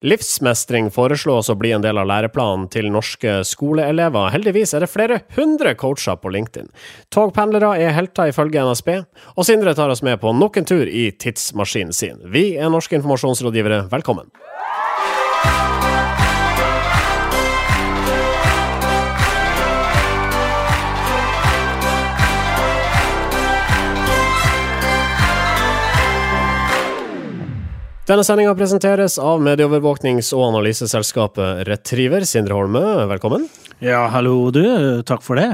Livsmestring foreslås å bli en del av læreplanen til norske skoleelever. Heldigvis er det flere hundre coacher på LinkedIn. Togpendlere er helter ifølge NSB, og Sindre tar oss med på nok en tur i tidsmaskinen sin. Vi er norske informasjonsrådgivere, velkommen. Denne sendinga presenteres av medieovervåknings- og analyseselskapet Retriever. Sindre Holmø, velkommen. Ja, hallo du. Takk for det.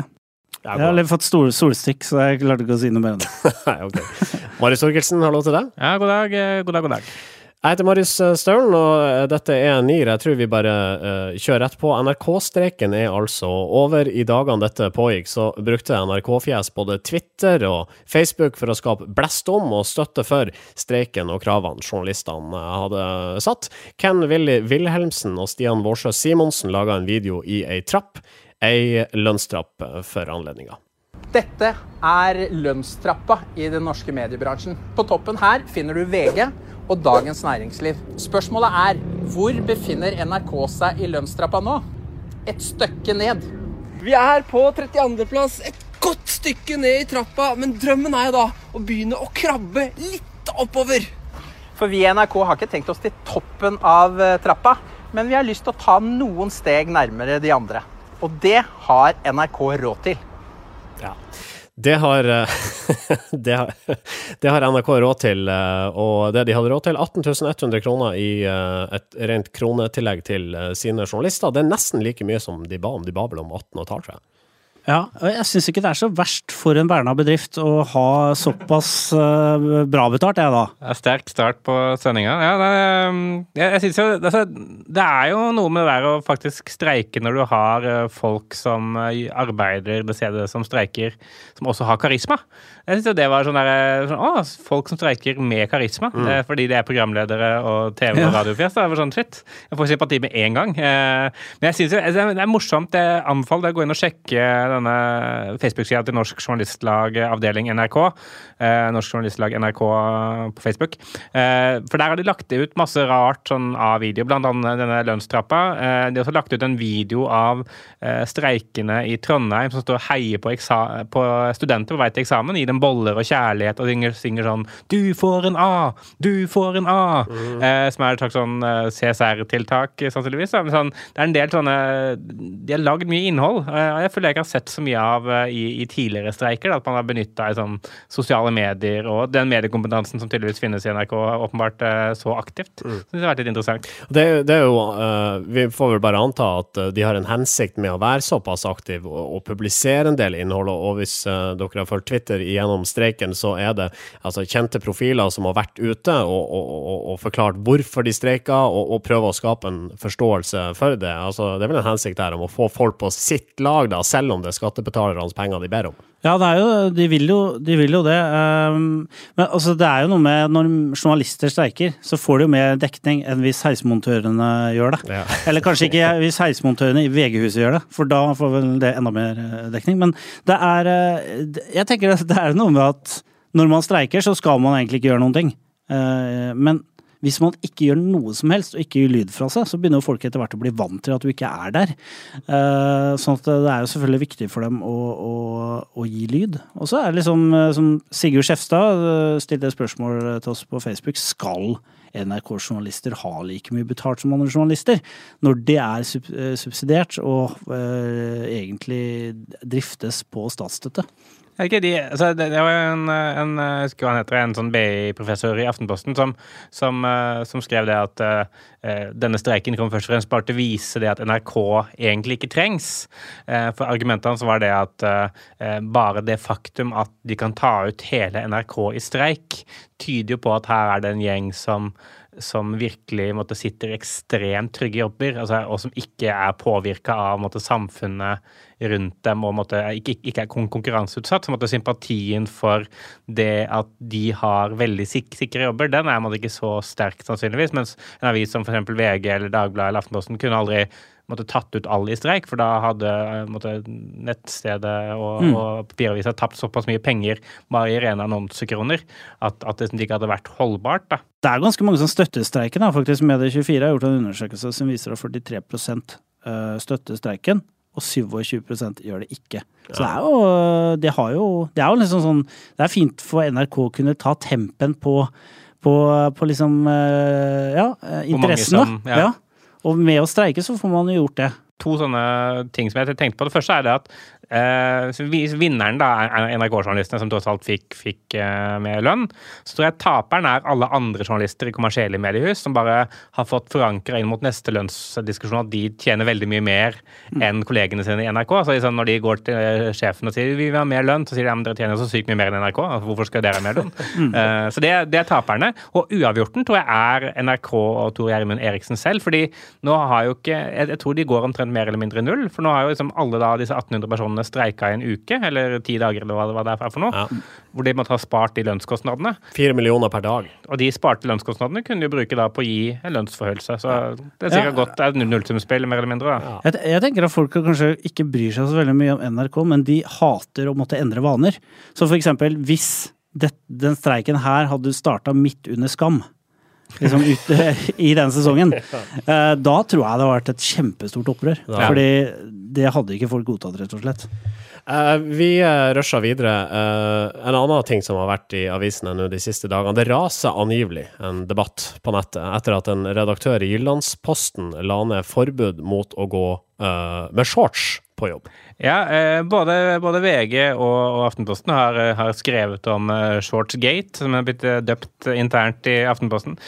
Jeg har fått sol solstikk, så jeg klarte ikke å si noe mer enn det. Marius Torkelsen, hallo til deg. Ja, god dag, eh, god dag, god dag. Jeg heter Marius eh, Staulen, og eh, dette er NIR. Jeg tror vi bare uh, kjører rett på. NRK-streiken er altså over. I dagene dette pågikk, så brukte NRK-fjes både Twitter og Facebook for å skape blest om og støtte for streiken og kravene journalistene hadde satt. Ken Willy Wilhelmsen og Stian Vårsø Simonsen laga en video i ei trapp, ei lønnstrapp for anledninga. Dette er lønnstrappa i den norske mediebransjen. På toppen her finner du VG og Dagens Næringsliv. Spørsmålet er hvor befinner NRK seg i lønnstrappa nå? Et stykke ned. Vi er på 32.-plass, et godt stykke ned i trappa, men drømmen er jo da å begynne å krabbe litt oppover. For vi i NRK har ikke tenkt oss til toppen av eh, trappa, men vi har lyst til å ta noen steg nærmere de andre. Og det har NRK råd til. Ja. Det har, eh, det, har, det har, NRK råd til, eh, og det de hadde råd til, 18 100 kroner i eh, et rent kronetillegg til sine journalister. Det er nesten like mye som de ba om. De ba vel om 18,5, tror jeg. Ja, og jeg syns ikke det er så verst for en Berna bedrift å ha såpass uh, bra betalt, jeg da. Ja, sterk start på sendinga. Ja, det, um, jeg, jeg synes jo altså, Det er jo noe med det der å faktisk streike når du har uh, folk som uh, arbeider det stedet som streiker, som også har karisma. Jeg syns jo det var sånn der sånn, Å, folk som streiker med karisma. Mm. fordi det er programledere og TV- og radiofjes. Det var sånn shit. Jeg får sympati med en gang. men jeg syns jo det er morsomt. Jeg anbefaler deg å gå inn og sjekke denne Facebook-sida til Norsk Journalistlag avdeling NRK. Eh, Norsk Journalistlag NRK på Facebook. Eh, for der har de lagt ut masse rart sånn av video, blant annet denne lønnstrappa. Eh, de har også lagt ut en video av eh, streikende i Trondheim som står og heier på, på, studenter på vei til eksamen. Gir dem boller og kjærlighet og synger, synger sånn 'Du får en A! Du får en A!' Mm. Eh, som er et slags sånn eh, CSR-tiltak, sannsynligvis. Sånn, det er en del sånne De har lagd mye innhold, jeg føler jeg ikke har sett sett så mye av eh, i, i tidligere streiker. Da, at man har benytta sånn, sosiale medier og den mediekompetansen som tydeligvis finnes i NRK, åpenbart eh, så aktivt. Mm. Så det har vært litt interessant. Det, det er jo, uh, Vi får vel bare anta at de har en hensikt med å være såpass aktiv og, og publisere en del innhold. Og hvis uh, dere har fulgt Twitter gjennom streiken, så er det altså, kjente profiler som har vært ute og, og, og forklart hvorfor de streiker, og, og prøver å skape en forståelse for det. Altså, det er vel en hensikt der om å få folk på sitt lag, da, selv om det skattebetalernes penger de ber om. Ja, jo, de, vil jo, de, vil jo, det. Um, men altså, det er jo noe med når journalister streiker, så får de jo mer dekning enn hvis heismontørene gjør det. Ja. Eller kanskje ikke hvis heismontørene i VG-huset gjør det, for da får vel det enda mer eh, dekning. Men det er eh, Jeg tenker det er noe med at når man streiker, så skal man egentlig ikke gjøre noen ting. Eh, men hvis man ikke gjør noe som helst og ikke gir lyd fra seg, så begynner jo folk etter hvert å bli vant til at du ikke er der. Uh, sånn at det er jo selvfølgelig viktig for dem å, å, å gi lyd. Og så er det liksom, eh, som Sigurd Skjefstad stilte et spørsmål til oss på Facebook, skal NRK-journalister ha like mye betalt som andre journalister? Når det er subsidiert og egentlig driftes på statsstøtte? Okay, de, altså, det, det, var en, en, heter, en sånn BI-professor i Aftenposten som, som, uh, som, skrev det at uh, denne streiken kom først og fremst bare til å vise det at NRK egentlig ikke trengs. Uh, for argumentet hans var det at bare det faktum at de kan ta ut hele NRK i streik, tyder jo på at her er det en gjeng som som virkelig måtte, sitter ekstremt trygge jobber, altså, og som ikke er påvirka av måtte, samfunnet rundt dem og måtte, ikke, ikke, er konkurranseutsatt. så måtte, Sympatien for det at de har veldig sik sikre jobber, den er måtte, ikke så sterk, sannsynligvis. Mens en avis som f.eks. VG eller Dagbladet eller Aftenposten kunne aldri måtte tatt ut alle i streik, for da hadde måtte, nettstedet og, mm. og papiravisa tapt såpass mye penger bare i rene annonsekroner at, at det ikke hadde vært holdbart. da. Det er ganske mange som støtter streiken. da, faktisk. Medie24 har gjort en undersøkelse som viser at 43 eh, støtter streiken, og 27% gjør det ikke. Så det er jo Det, har jo, det er jo liksom sånn Det er fint for NRK å kunne ta tempen på, på, på liksom eh, Ja, interessene. Som, ja. ja. Og med å streike så får man jo gjort det. To sånne ting som jeg tenkte på. Det første er det at Eh, vinneren da er NRK-journalistene, som tross alt fikk, fikk uh, med lønn. Så tror jeg taperen er alle andre journalister i kommersielle mediehus som bare har fått forankra inn mot neste lønnsdiskusjon at de tjener veldig mye mer enn kollegene sine i NRK. Så liksom når de går til eh, sjefen og sier vi vil ha mer lønn, så sier de ja, men dere tjener så sykt mye mer enn NRK. Altså, hvorfor skal dere ha mer lønn? Mm. Uh, så det, det, er taperne. Og uavgjorten tror jeg er NRK og Tor Gjermund Eriksen selv. fordi nå har jo ikke jeg, jeg, tror de går omtrent mer eller mindre null. For nå har jo liksom alle da disse 1800 personene personene streika i en uke, eller ti dager, eller hva det er for noe, ja. hvor de måtte ha spart de lønnskostnadene. Fire millioner per dag. Og de sparte lønnskostnadene kunne de bruke da på å gi en lønnsforhøyelse. Så det er sikkert ja. godt det er et nullsumspill, mer eller mindre. da. Jeg, jeg, tenker at folk kanskje ikke bryr seg så veldig mye om NRK, men de hater å måtte endre vaner. Så for eksempel hvis det, den streiken her hadde starta midt under Skam, liksom ute i den sesongen. Eh, da tror jeg det har vært et kjempestort opprør. Ja. Fordi det hadde ikke folk godtatt, rett og slett. Uh, vi uh, rusher videre. Uh, en annen ting som har vært i avisene nå de siste dagene. Det raser angivelig en debatt på nettet etter at en redaktør i Jyllandsposten la ned forbud mot å gå uh, med shorts på jobb. Ja, eh, både, både, VG og, Aftenposten har, eh, har, skrevet om uh, Shortsgate, som er blitt døpt internt i Aftenposten.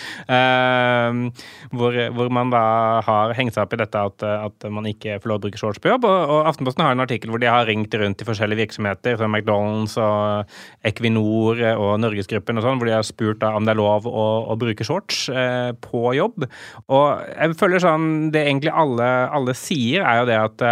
Hvor, hvor, man da har hengt seg opp i dette at, at, man ikke får lov å bruke shorts på jobb. Og, og, Aftenposten har en artikkel hvor de har ringt rundt i forskjellige virksomheter, som McDonald's og Equinor og Norgesgruppen og sånn, hvor de har spurt da, om det er lov å, å bruke shorts på jobb. Og jeg føler sånn Det egentlig alle, alle sier, er jo det at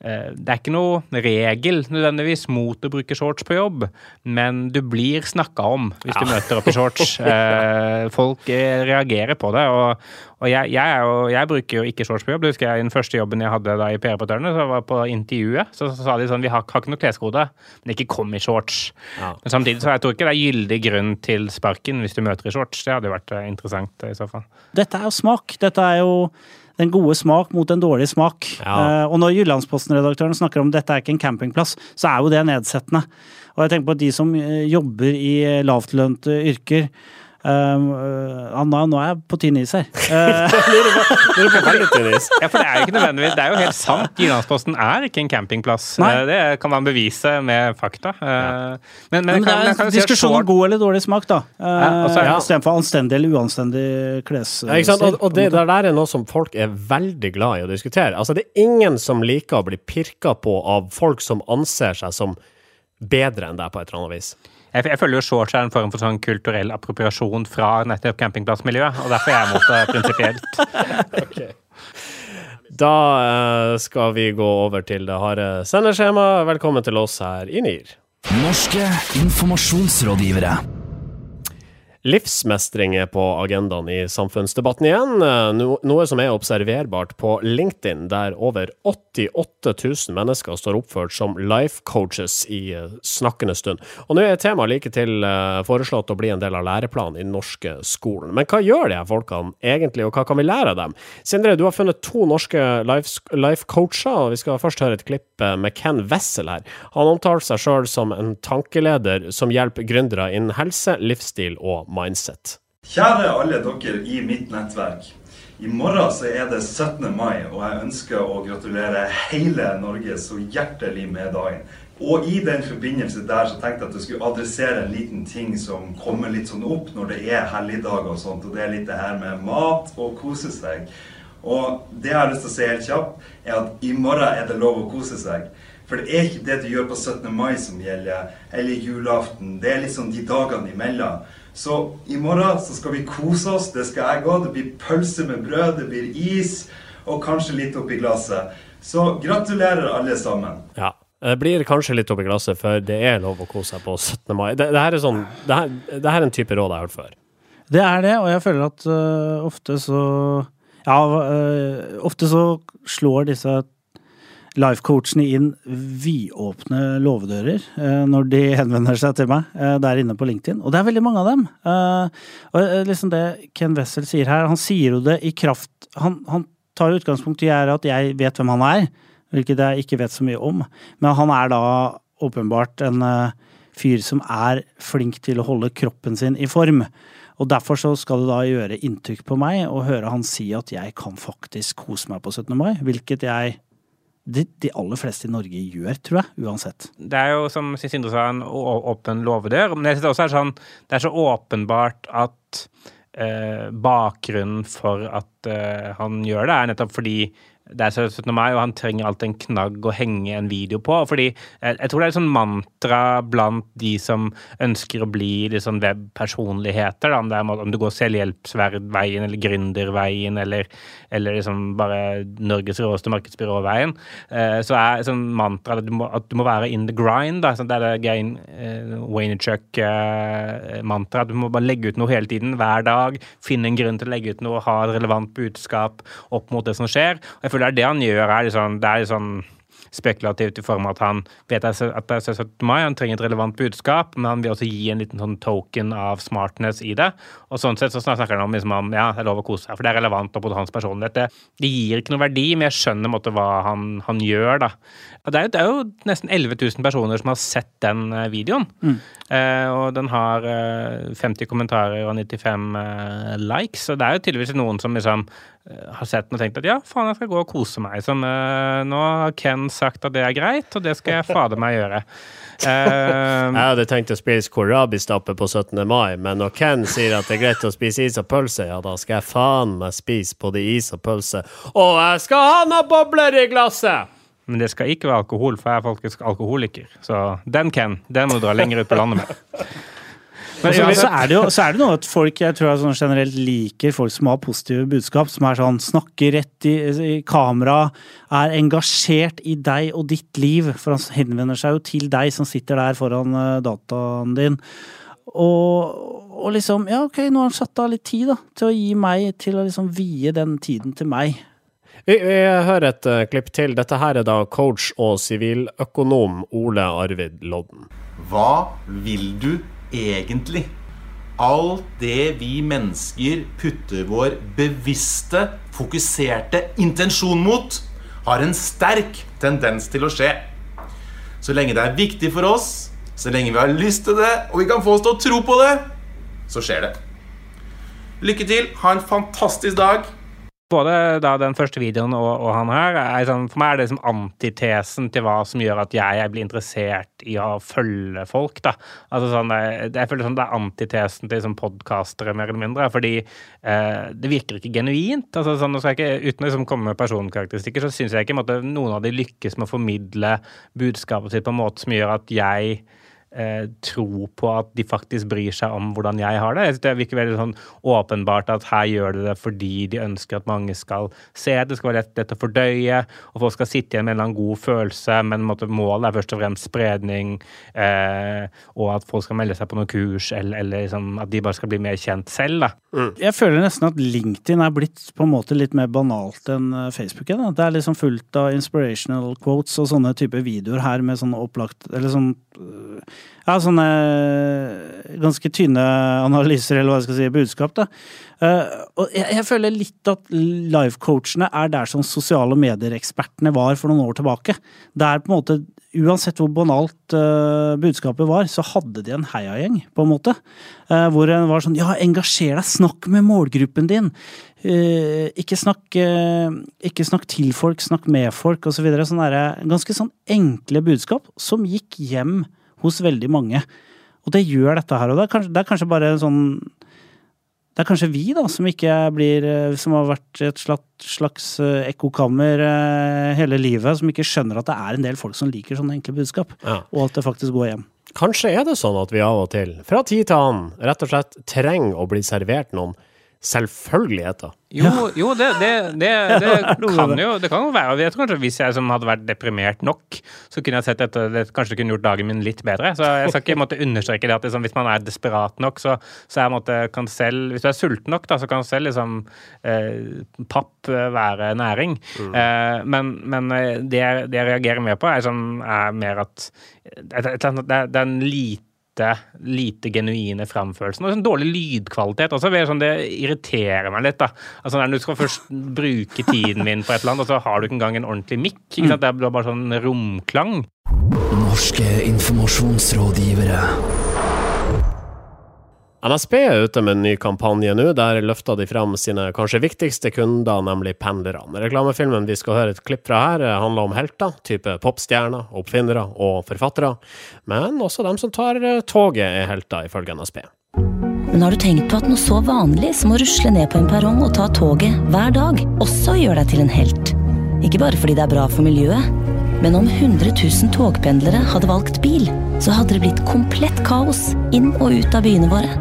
det er ikke noe noe regel nødvendigvis mot å bruke shorts på jobb, men du blir snakka om hvis du møter opp i shorts. Eh, folk eh, reagerer på det. og, og jeg, jeg, jo, jeg, bruker jo ikke shorts på jobb. Det husker jeg Den første jobben jeg hadde da i PR-portørene, så var på intervjuet, så, så, sa de sånn Vi har, har ikke noe kleskode, men ikke kom i shorts. Ja. Men samtidig så jeg tror ikke det er gyldig grunn til sparken hvis du møter i shorts. Det hadde jo vært eh, interessant i så fall. Dette er jo smak. Dette er jo den gode smak mot den dårlige smak. Ja. Uh, og når Jyllandsposten-redaktøren snakker om dette er ikke en campingplass, så er jo det nedsettende. Og jeg tenker på at de som eh, jobber i eh, lavtlønte yrker, uh, nå, nå er jeg på tynn is her. Uh, ja, for det er jo ikke nødvendigvis Det er jo helt sant. Jyllandsposten er ikke en campingplass. Nei. det kan man bevise med fakta. Uh, men, men, men, det er en diskusjon om god eller dårlig smak, da. Uh, ja, Istedenfor anstendig eller uanstendig klesstil. Ja, og, og, det der er noe som folk er veldig glad i å diskutere. Altså, det er ingen som liker å bli pirka på av folk som anser seg som bedre enn deg på et eller annet vis. Jeg, jeg føler jo shorts er en form for sånn kulturell appropriasjon fra nettopp campingplassmiljøet, og derfor er jeg mot det prinsipielt. okay. Da uh, skal vi gå over til det harde sendeskjemaet. Velkommen til oss her i NIR. Norske informasjonsrådgivere. Livsmestring er på agendaen i samfunnsdebatten igjen, eh, noe som er observerbart på LinkedIn, der over 88 000 mennesker står oppført som life coaches i eh, snakkende stund. Og nå er temaet like til eh, foreslått å bli en del av læreplanen i den norske skolen. Men hva gjør de her folkene egentlig, og hva kan vi lære av dem? Sindre, du har funnet to norske life coacher, og vi skal først høre et klipp med Ken Wessel her. Han omtaler seg sjøl som en tankeleder som hjelper gründere innen helse, livsstil og mindset. Kjære alle dere i mitt nettverk. I morgen så er det 17. mai, og jeg ønsker å gratulere hele Norge så hjertelig med dagen. Og i den forbindelse der så tenkte jeg at jeg skulle adressere en liten ting som kommer litt sånn opp når det er helligdager og sånt, og det er litt det her med mat og kose seg. Og det jeg har lyst til å si helt kjapt, er at i morgen er det lov å kose seg. For det er ikke det du gjør på 17. mai som gjelder, eller julaften. Det er liksom de dagene imellom. Så i morgen så skal vi kose oss. Det skal jeg òg. Det blir pølse med brød, det blir is, og kanskje litt oppi glasset. Så gratulerer, alle sammen. Ja. Det blir kanskje litt oppi glasset, for det er lov å kose seg på 17. mai. Det, det her, er sånn, det, her, det her er en type råd jeg har hørt før. Det er det, og jeg føler at uh, ofte så Ja, øh, ofte så slår disse life-coachene inn vidåpne låvedører øh, når de henvender seg til meg øh, der inne på LinkedIn. Og det er veldig mange av dem. Og liksom det Ken Wessel sier her, han sier jo det i kraft Han, han tar utgangspunkt i at jeg vet hvem han er, hvilket jeg ikke vet så mye om. Men han er da åpenbart en fyr som er flink til å holde kroppen sin i form. Og derfor så skal det da gjøre inntrykk på meg å høre han si at jeg kan faktisk kose meg på 17. mai, hvilket jeg de, de, aller fleste i Norge gjør, tror jeg, uansett. Det er jo, som Sindre sa, en åpen låvedør. Men jeg synes det også er sånn, det er så åpenbart at eh, bakgrunnen for at eh, han gjør det, er nettopp fordi det er 17. mai, og han trenger alltid en knagg å henge en video på. fordi jeg, jeg tror det er et sånn mantra blant de som ønsker å bli liksom webpersonligheter. Om, om du går selvhjelpsveien eller gründerveien eller, eller liksom bare Norges råeste markedsbyråveien, eh, så er sånn mantra at du, må, at du må være in the grind. Da. Sånn, det er det Gain eh, Waynerchuck-mantraet. Eh, du må bare legge ut noe hele tiden, hver dag. Finne en grunn til å legge ut noe, ha et relevant budskap opp mot det som skjer. Og jeg føler det er det han gjør er Liksom, det er sånn spekulativt i form av at han vet at det er 17. mai, han trenger et relevant budskap, men han vil også gi en liten sånn token av smartness i det. Og sånn sett så snakker han om, liksom, om ja, det er lov å kose seg, for det er relevant opp mot hans personlighet. Det, det gir ikke noe verdi, men jeg skjønner måtte, hva han, han, gjør, da. Det er, det er, jo nesten 11 000 personer som har sett den eh, videoen. Mm. Eh, og den har eh, 50 kommentarer og 95 eh, likes, og det er jo tydeligvis noen som liksom har sett den og tenkt at ja, faen, jeg skal gå og kose meg. Som, uh, nå har Ken sagt at det er greit, og det skal jeg fader meg gjøre. Uh, jeg hadde tenkt å spise kohlrabi-stappe på 17. mai, men når Ken sier at det er greit å spise is og pølse, ja, da skal jeg faen meg spise både is og pølse. Og jeg skal ha noen bobler i glasset! Men det skal ikke være alkohol, for jeg er faktisk alkoholiker. Så den, Ken, den må du dra lenger ut på landet med. Men så, så, er det jo så er det noe at folk jeg tror jeg sånn generelt liker folk som har positive budskap, som er sånn snakker rett i, i kamera, er engasjert i deg og ditt liv. For han henvender seg jo til deg som sitter der foran uh, dataen din. Og, og, liksom Ja, ok, nå har han satt av litt tid da, til å gi meg Til å liksom vie den tiden til meg. Vi, vi hører et uh, klipp til. Dette her er da coach og siviløkonom Ole Arvid Lodden. Hva vil du egentlig alt det vi mennesker putter vår bevisste, fokuserte intensjon mot, har en sterk tendens til å skje. Så lenge det er viktig for oss, så lenge vi har lyst til det, og vi kan få oss til å tro på det, så skjer det. Lykke til. Ha en fantastisk dag både da den første videoen og, og han her er sånn, For meg er det liksom antitesen til hva som gjør at jeg, jeg blir interessert i å følge folk. da. Altså sånn, jeg, jeg føler sånn Det er antitesen til liksom, podkastere, mer eller mindre. Fordi eh, det virker ikke genuint. altså sånn, ikke, Uten å liksom, komme med personkarakteristikker, så syns jeg ikke måte, noen av de lykkes med å formidle budskapet sitt på en måte som gjør at jeg eh, tro på at de faktisk bryr seg om hvordan jeg har det. Jeg synes Det virker veldig sånn åpenbart at her gjør de det fordi de ønsker at mange skal se. Det skal være lett, lett å fordøye, og folk skal sitte igjen med en eller annen god følelse, men måte, målet er først og fremst spredning, eh, og at folk skal melde seg på noen kurs, eller, eller liksom, at de bare skal bli mer kjent selv. da. Mm. Jeg føler nesten at LinkedIn er blitt på en måte litt mer banalt enn eh, Facebook. Da. Det er liksom fullt av inspirational quotes og sånne typer videoer her med sånn opplagt Eller sånn øh, ja, sånne ganske tynne analyser, eller hva jeg skal si, budskap. da. Uh, og jeg, føler litt at life-coachene er der som sosiale medier-ekspertene var for noen år tilbake. Det er på en måte, Uansett hvor banalt uh, budskapet var, så hadde de en heiagjeng, på en måte. Hvor en var sånn Ja, engasjer deg, snakk med målgruppen din. ikke, snakk, ikke snakk til folk, snakk med folk, osv. Så videre. sånn ganske sånn enkle budskap som gikk hjem hos veldig mange. Og det gjør dette her. Og det er kanskje, det er kanskje bare en sånn det er kanskje vi da, som ikke blir eh, Som har vært et slags eh, ekkokammer eh, hele livet, som ikke skjønner at det er en del folk som liker sånne enkle budskap, ja. og at det faktisk går hjem. Kanskje er det sånn at vi av og til, fra tid til annen, rett og slett trenger å bli servert noen selvfølgeligheter. Jo, jo det, det, det, det, kan jo, det kan jo være. Jeg tror kanskje Hvis jeg som hadde vært deprimert nok, så kunne jeg sett dette, det kanskje kunne gjort dagen min litt bedre. Så jeg skal ikke måtte understreke det at liksom, hvis man er desperat nok, så, så jeg måtte, kan selv Hvis du er sulten nok, da, så kan selv liksom eh, papp være næring. Mm. Eh, men, men eh, det, det, jeg reagerer mer på, er, sånn, er mer at det, det er en lite lite, lite genuine framførelsen. Og sånn dårlig lydkvalitet også. Sånn, det irriterer meg litt. da. Altså Når du skal først bruke tiden min på et eller annet, og så har du ikke engang en ordentlig mikk. ikke sant? Det er bare sånn romklang. Norske informasjonsrådgivere. NSB er ute med en ny kampanje nå. Der løfter de fram sine kanskje viktigste kunder, nemlig pendlerne. Reklamefilmen vi skal høre et klipp fra her, handler om helter, type popstjerner, oppfinnere og forfattere. Men også dem som tar eh, toget er helter, ifølge NSB. Men har du tenkt på at noe så vanlig som å rusle ned på en perrong og ta toget hver dag, også gjør deg til en helt? Ikke bare fordi det er bra for miljøet, men om 100 000 togpendlere hadde valgt bil, så hadde det blitt komplett kaos inn og ut av byene våre.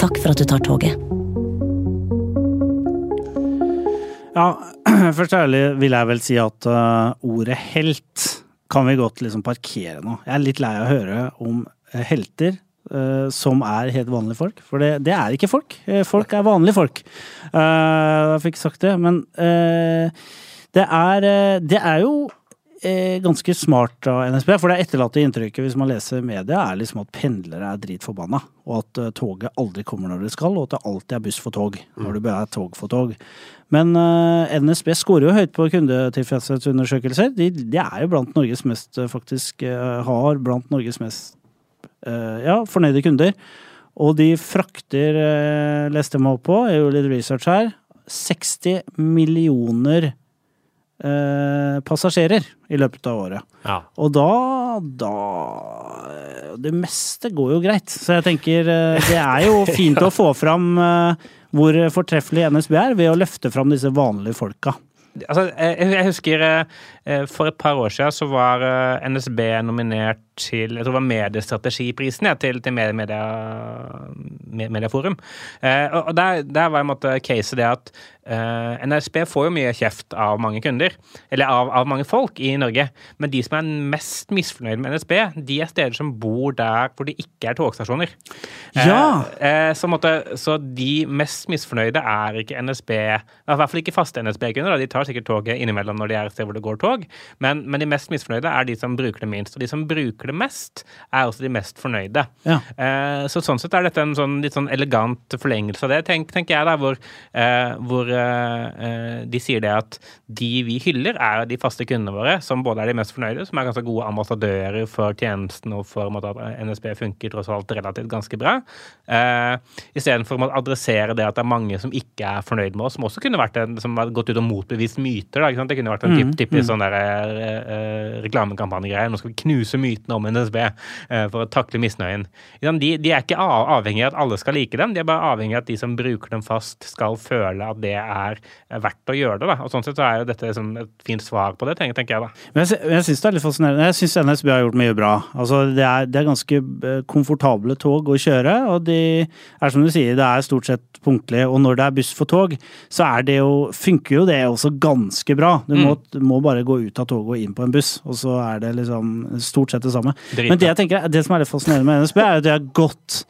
Takk for at du tar toget. Ja, først ærlig vil jeg vel si at uh, ordet helt kan vi godt liksom parkere nå. Jeg er litt lei av å høre om uh, helter uh, som er helt vanlige folk. For det, det er ikke folk. folk er vanlige folk. jeg fikk sagt det. Men det er, det er jo eh, ganske smart av NSB. For det etterlatte inntrykket hvis man leser media, er liksom at pendlere er dritforbanna. Og at uh, toget aldri kommer når det skal, og at det alltid er buss for tog. Når det er tog for tog. Men NSB scorer jo høyt på kundetilfredshetsundersøkelser. De, de, er jo blant Norges mest, faktisk, har blant Norges mest ja, fornøyde kunder. Og de frakter, leste jeg meg opp på, jeg gjorde litt research her, 60 millioner eh, passasjerer i løpet av året. Ja. Og da, da Det meste går jo greit. Så jeg tenker eh, det er jo fint å få fram eh, hvor fortreffelig NSB er, ved å løfte fram disse vanlige folka. Altså, jeg, husker for et par år siden så var NSB nominert til jeg tror det var mediestrategiprisen ja, til, til media, Medieforum. Eh, og der, der, var en måte caset det at eh, NSB får jo mye kjeft av mange kunder, eller av, av, mange folk i Norge. Men de som er mest misfornøyd med NSB, de er steder som bor der hvor det ikke er togstasjoner. Eh, ja! Eh, så, måte, så, de mest misfornøyde er ikke NSB, i hvert fall ikke faste NSB-kunder. De tar sikkert toget innimellom når de er et sted hvor det går tog, men, men de mest misfornøyde er de som bruker det minst. Og de som bruker bruker det mest, er også de mest fornøyde. Ja. Eh, så sånn sett er dette en sånn, litt sånn elegant forlengelse av det, tenk, tenker jeg, da, hvor, eh, hvor eh, de sier det at de vi hyller, er de faste kundene våre, som både er de mest fornøyde, som er ganske gode ambassadører for tjenesten og for at NSB funker tross alt relativt ganske bra, eh, istedenfor å adressere det at det er mange som ikke er fornøyd med oss, som også kunne vært en, som har gått ut og motbevist myter. Da, Det kunne vært en mm, typisk mm. sånn der, uh, reklamekampanjegreie. Nå skal vi knuse mytene om NSB eh, for å takle misnøyen. De, de, er ikke avhengig av at alle skal like dem, de er bare avhengig av at de som bruker dem fast, skal føle at det er verdt å gjøre det. Da. Og Sånn sett så er jo dette et fint svar på det, tenker, jeg. da. Men jeg, jeg syns det er litt fascinerende. Jeg syns NSB har gjort mye bra. Altså, det, er, det er ganske eh, komfortable tog å kjøre, og de er som du sier, det er stort sett punktlig. Og når det er buss for tog, så er det jo, funker jo det også ganske bra. Du må, mm. må bare gå ut av toget og inn på en buss, og så er det liksom stort sett det samme. Men det jeg tenker, det som er litt fascinerende med NSB, er at det er godt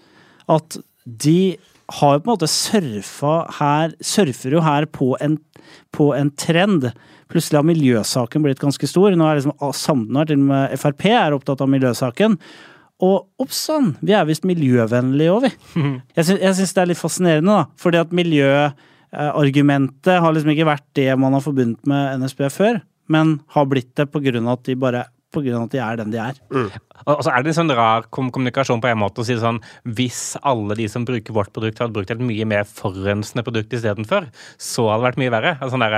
at de har på en måte surfa her Surfer jo her på en, på en trend. Plutselig har miljøsaken blitt ganske stor. Nå er liksom Samden til og med Frp er opptatt av miljøsaken. Og oppsann, vi er visst miljøvennlige òg, vi. Jeg syns det er litt fascinerende, da. Fordi at miljøargumentet har liksom ikke vært det man har forbundet med NSB før, men har blitt det av at de bare av at de er den de er. Mm. Og så er det en sånn rar kommunikasjon på en måte å si sånn Hvis alle de som bruker vårt produkt, hadde brukt et mye mer forurensende produkt istedenfor, så hadde det vært mye verre. Altså, der,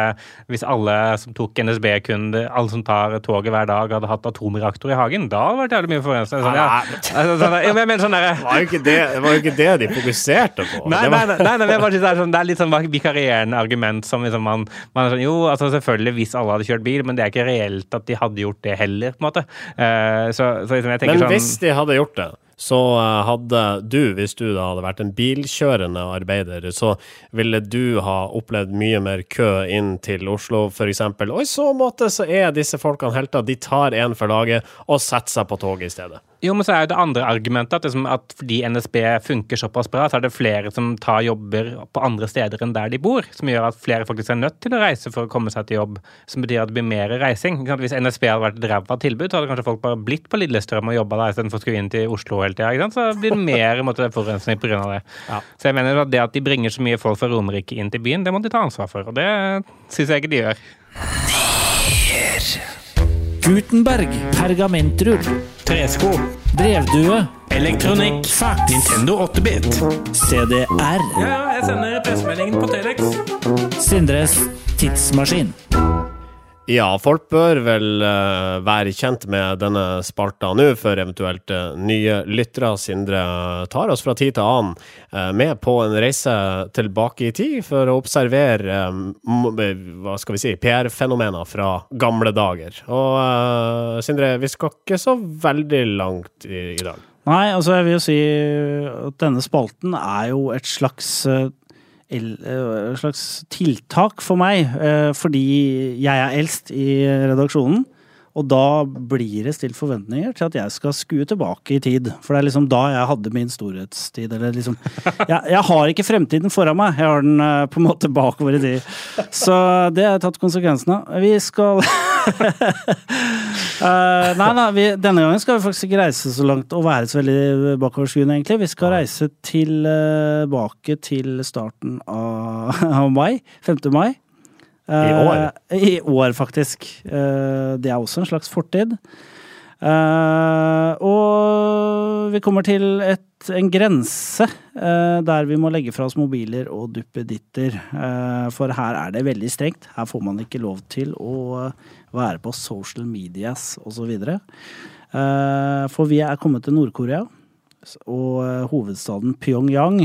hvis alle som tok NSB-kunde, alle som tar toget hver dag, hadde hatt atomreaktor i hagen, da hadde det vært jævlig mye forurensende. Sånn, ja. altså, sånn, sånn der, det, var jo ikke det, det var ikke det de fokuserte på. Nei, nei, nei, nei, nei det, er sånn, det er litt sånn vikarierende argument som liksom man, man er sånn, Jo, altså selvfølgelig hvis alle hadde kjørt bil, men det er ikke reelt at de hadde gjort det heller, på en måte. Uh, så, så liksom, men sånn, hvis de hadde gjort det, så eh, hadde du, hvis du da hadde vært en bilkjørende arbeider, så ville du ha opplevd mye mer kø inn til Oslo, f.eks. Og i så måte så er disse folkene helter. De tar en for laget og setter seg på toget i stedet. Jo, men så er jo det andre argumentet at, liksom, at fordi NSB funker såpass bra, så er det flere som tar jobber på andre steder enn der de bor. Som gjør at flere faktisk er nødt til å reise for å komme seg til jobb. Som betyr at det blir mer reising. Hvis NSB hadde vært et ræva tilbud, så hadde kanskje folk bare blitt på Lillestrøm og jobba der istedenfor å skulle inn til Oslo hele tida. Så blir det mer måtte, forurensning pga. det. Ja. Så jeg mener at det at de bringer så mye folk fra Romerike inn til byen, det må de ta ansvar for. Og det syns jeg ikke de gjør. Gutenberg. Pergamentrull. Tresko. Brevdue. Elektronikk. Fax. Nintendo 8-bit. CDR. Ja, jeg sender pressemeldingen på Telex. Sindres tidsmaskin. Ja, folk bør vel uh, være kjent med denne spalta nå, for eventuelt uh, nye lyttere. Sindre tar oss fra tid til annen uh, med på en reise tilbake i tid for å observere hva skal vi si, PR-fenomener fra gamle dager. Og Sindre, vi skal ikke så veldig langt i, i dag. Nei, altså jeg vil jo si at denne spalten er jo et slags slags tiltak for meg, eh, fordi jeg er eldst i redaksjonen. Og da blir det stilt forventninger til at jeg skal skue tilbake i tid. For det er liksom da jeg hadde min storhetstid. Eller liksom Jeg, jeg har ikke fremtiden foran meg, jeg har den eh, på en måte bakover i tid. Så det har jeg tatt konsekvensen av. Vi skal uh, Nei, vi, denne gangen skal vi faktisk ikke reise så langt og være så veldig bakoverskuende, egentlig. Vi skal reise tilbake til starten av, av mai. 5. mai. I år? Uh, I år, faktisk. Uh, det er også en slags fortid. Uh, og vi kommer til et, en grense der vi må legge fra oss mobiler og duppeditter. For her er det veldig strengt. Her får man ikke lov til å være på social medias osv. Uh, for vi er kommet til Nord-Korea og hovedstaden Pyongyang,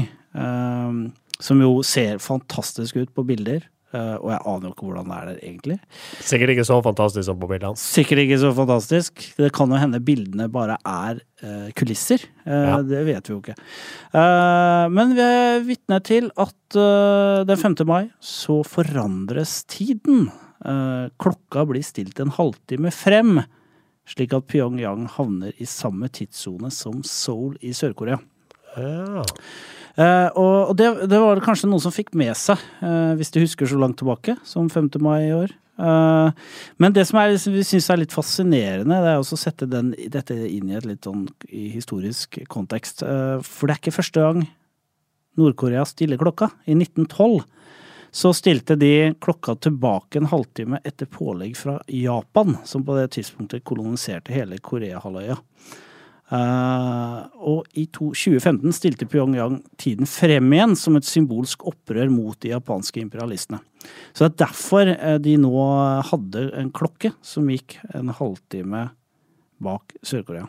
som jo ser fantastisk ut på bilder. Uh, og jeg aner jo ikke hvordan det er der egentlig. Sikkert ikke så fantastisk som på bildene. Sikkert ikke så fantastisk. Det kan jo hende bildene bare er uh, kulisser. Uh, ja. Det vet vi jo ikke. men vi er vitne til at den 5. mai så forandres tiden. klokka blir stilt en halvtime frem, slik at Pyongyang havner i samme tidssone som Seoul i Sør-Korea. Ja. Uh, og det, det, var kanskje noen som fikk med seg, uh, hvis de husker så langt tilbake som 5. mai i år. Uh, men det som er, vi syns er litt fascinerende, det er også å sette den, dette inn i et litt sånn historisk kontekst. for det er ikke første gang Nord-Korea stiller klokka. I 1912 så stilte de klokka tilbake en halvtime etter pålegg fra Japan, som på det tidspunktet koloniserte hele Koreahalvøya. Uh, og i to, 2015 stilte Pyongyang tiden frem igjen som et symbolsk opprør mot de japanske imperialistene. Så det er derfor uh, de nå hadde en klokke som gikk en halvtime bak Sør-Korea.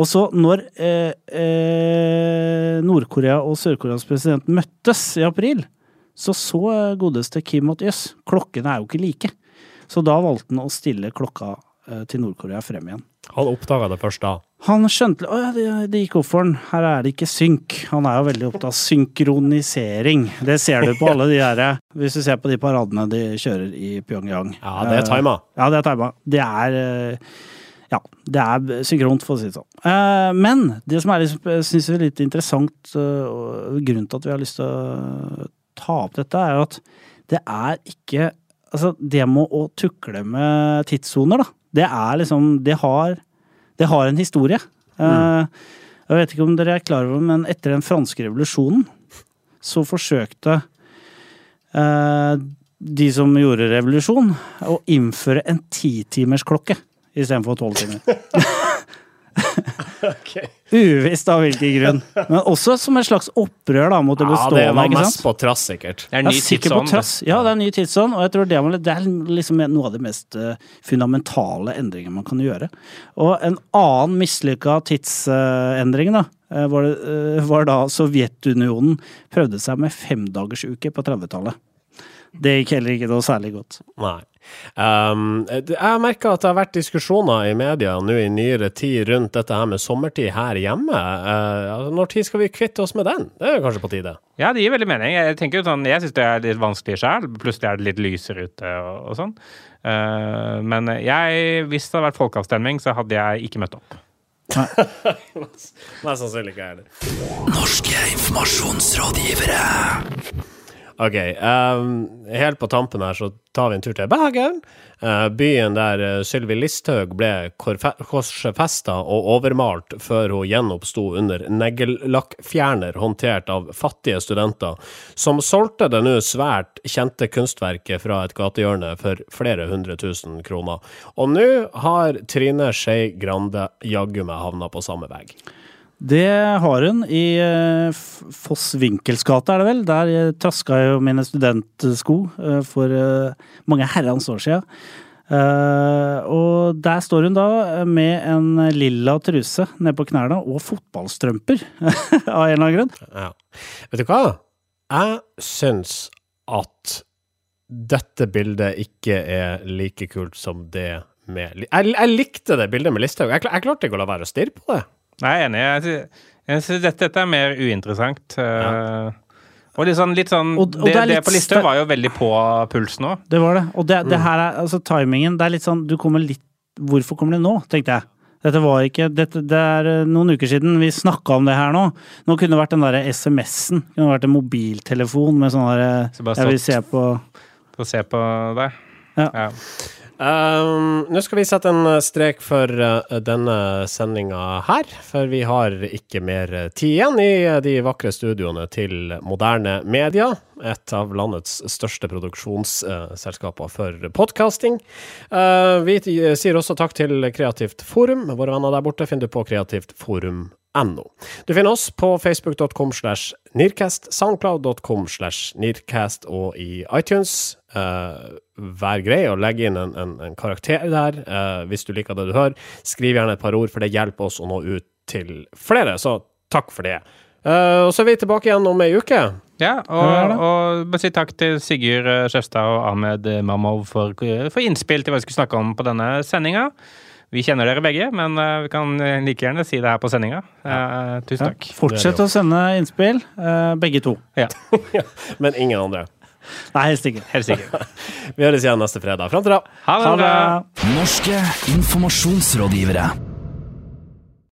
Og så, når uh, Nord-Korea og Sør-Koreas president møttes i april, så så godeste Kim at jøss, klokkene er jo ikke like. Så da valgte han å stille klokka til Nord-Korea frem igjen. Han oppdaga det først da? Han skjønte Å ja, det, det, gikk opp for han. Her er det ikke synk. Han er jo veldig opptatt av synkronisering. Det ser du på alle de derre Hvis du ser på de paradene de kjører i Pyongyang. Ja, det er tima. Ja, det er tima. Det er ja, det er synkront, for å si det sånn. Men det som er synes jeg er litt interessant, og grunnen til at vi har lyst til å ta opp dette, er at det er ikke Altså, det med å tukle med tidssoner, da det er liksom Det har, det har en historie. Mm. Uh, jeg vet ikke om dere er klar over men etter den franske revolusjonen så forsøkte uh, de som gjorde revolusjon, å innføre en titimersklokke istedenfor tolv timer. okay. Uvisst av hvilken grunn. Men også som et slags opprør da, mot det bestående. Ja, det var mest på trass, sikkert. Det er en ny tidsånd. Ja, det er ny tidsånd, og jeg tror det, det er liksom noe av det mest uh, fundamentale endringene man kan gjøre. Og en annen mislykka tidsendring da, uh, var, uh, var, da Sovjetunionen prøvde seg med femdagersuke på 30-tallet. Det gikk heller ikke noe særlig godt. Nei. Um, jeg merker at det har vært diskusjoner i media nå i nyere tid rundt dette her med sommertid her hjemme. Uh, når tid skal vi kvitte oss med den? Det er kanskje på tide? Ja, det gir veldig mening. Jeg tenker jo sånn, jeg syns det er litt vanskelig sjøl. Plutselig er det litt lysere ute og, og sånn. Uh, men jeg, hvis det hadde vært folkeavstemning, så hadde jeg ikke møtt opp. Mest sannsynlig ikke jeg heller. Norske informasjonsrådgivere. OK. Um, helt på tampen her så tar vi en tur til Bergen. Uh, byen der uh, Sylvi Listhaug ble korsfesta og overmalt før hun gjenoppsto under negellakkfjerner håndtert av fattige studenter, som solgte det nå svært kjente kunstverket fra et gatehjørne for flere hundre tusen kroner. Og nå har Trine Skei Grande jaggu meg havna på samme vei. Det har hun i uh, Foss Winkels gate, er det vel. Der uh, traska jo mine studentsko uh, for mange herrens år siden. og der står hun da med en lilla truse ned på knærne og fotballstrømper, av en eller annen grunn. Ja. Vet du hva? Jeg syns at dette bildet ikke er like kult som det med Jeg, jeg likte det bildet med Listhaug. Jeg, jeg klarte ikke å la være å stirre på det. Nei, jeg er enig. Jeg synes, dette, dette, er mer uinteressant. Ja. Og litt sånn, litt sånn og, og Det, det på lista var jo veldig på pulsen òg. Det var det. Og det, det, mm. her er altså timingen Det er litt sånn Du kommer litt Hvorfor kommer det nå, tenkte jeg. Dette var ikke dette, Det er eh, noen uker siden vi snakka om det her nå. Nå kunne det vært den derre SMS-en. Kunne det vært en mobiltelefon med sånn derre Jeg vil se på Få se på deg. Ja. ja. Um, Nå skal vi sette en eh, strek for uh, denne sendinga her, for vi har ikke mer tid igjen i de vakre studioene til Moderne Media, et av landets største produksjonsselskaper uh, for podkasting. Uh, vi sier også takk til Kreativt Forum. Våre venner der borte finner du på Kreativt Forum No. Du finner oss på facebook.com slash nirkast, soundcloud.com slash nirkast og i iTunes. Uh, vær grei og legg inn en, en, en karakter der uh, hvis du liker det du hører. Skriv gjerne et par ord, for det hjelper oss å nå ut til flere, så takk for det. Uh, og så er vi tilbake igjen om ei uke. Ja, og, og bare si takk til Sigurd Skjøstad og Ahmed Mamov for, for innspill til hva vi skulle snakke om på denne sendinga. Vi kjenner dere begge, men uh, vi kan like gjerne si det her på sendinga. Uh, tusen takk. Ja, fortsett å sende innspill, begge to. Ja. men ingen andre. Nei, helst ikke. Helst ikke. vi høres igjen neste fredag. Fram til da. Ha det bra. Norske informasjonsrådgivere.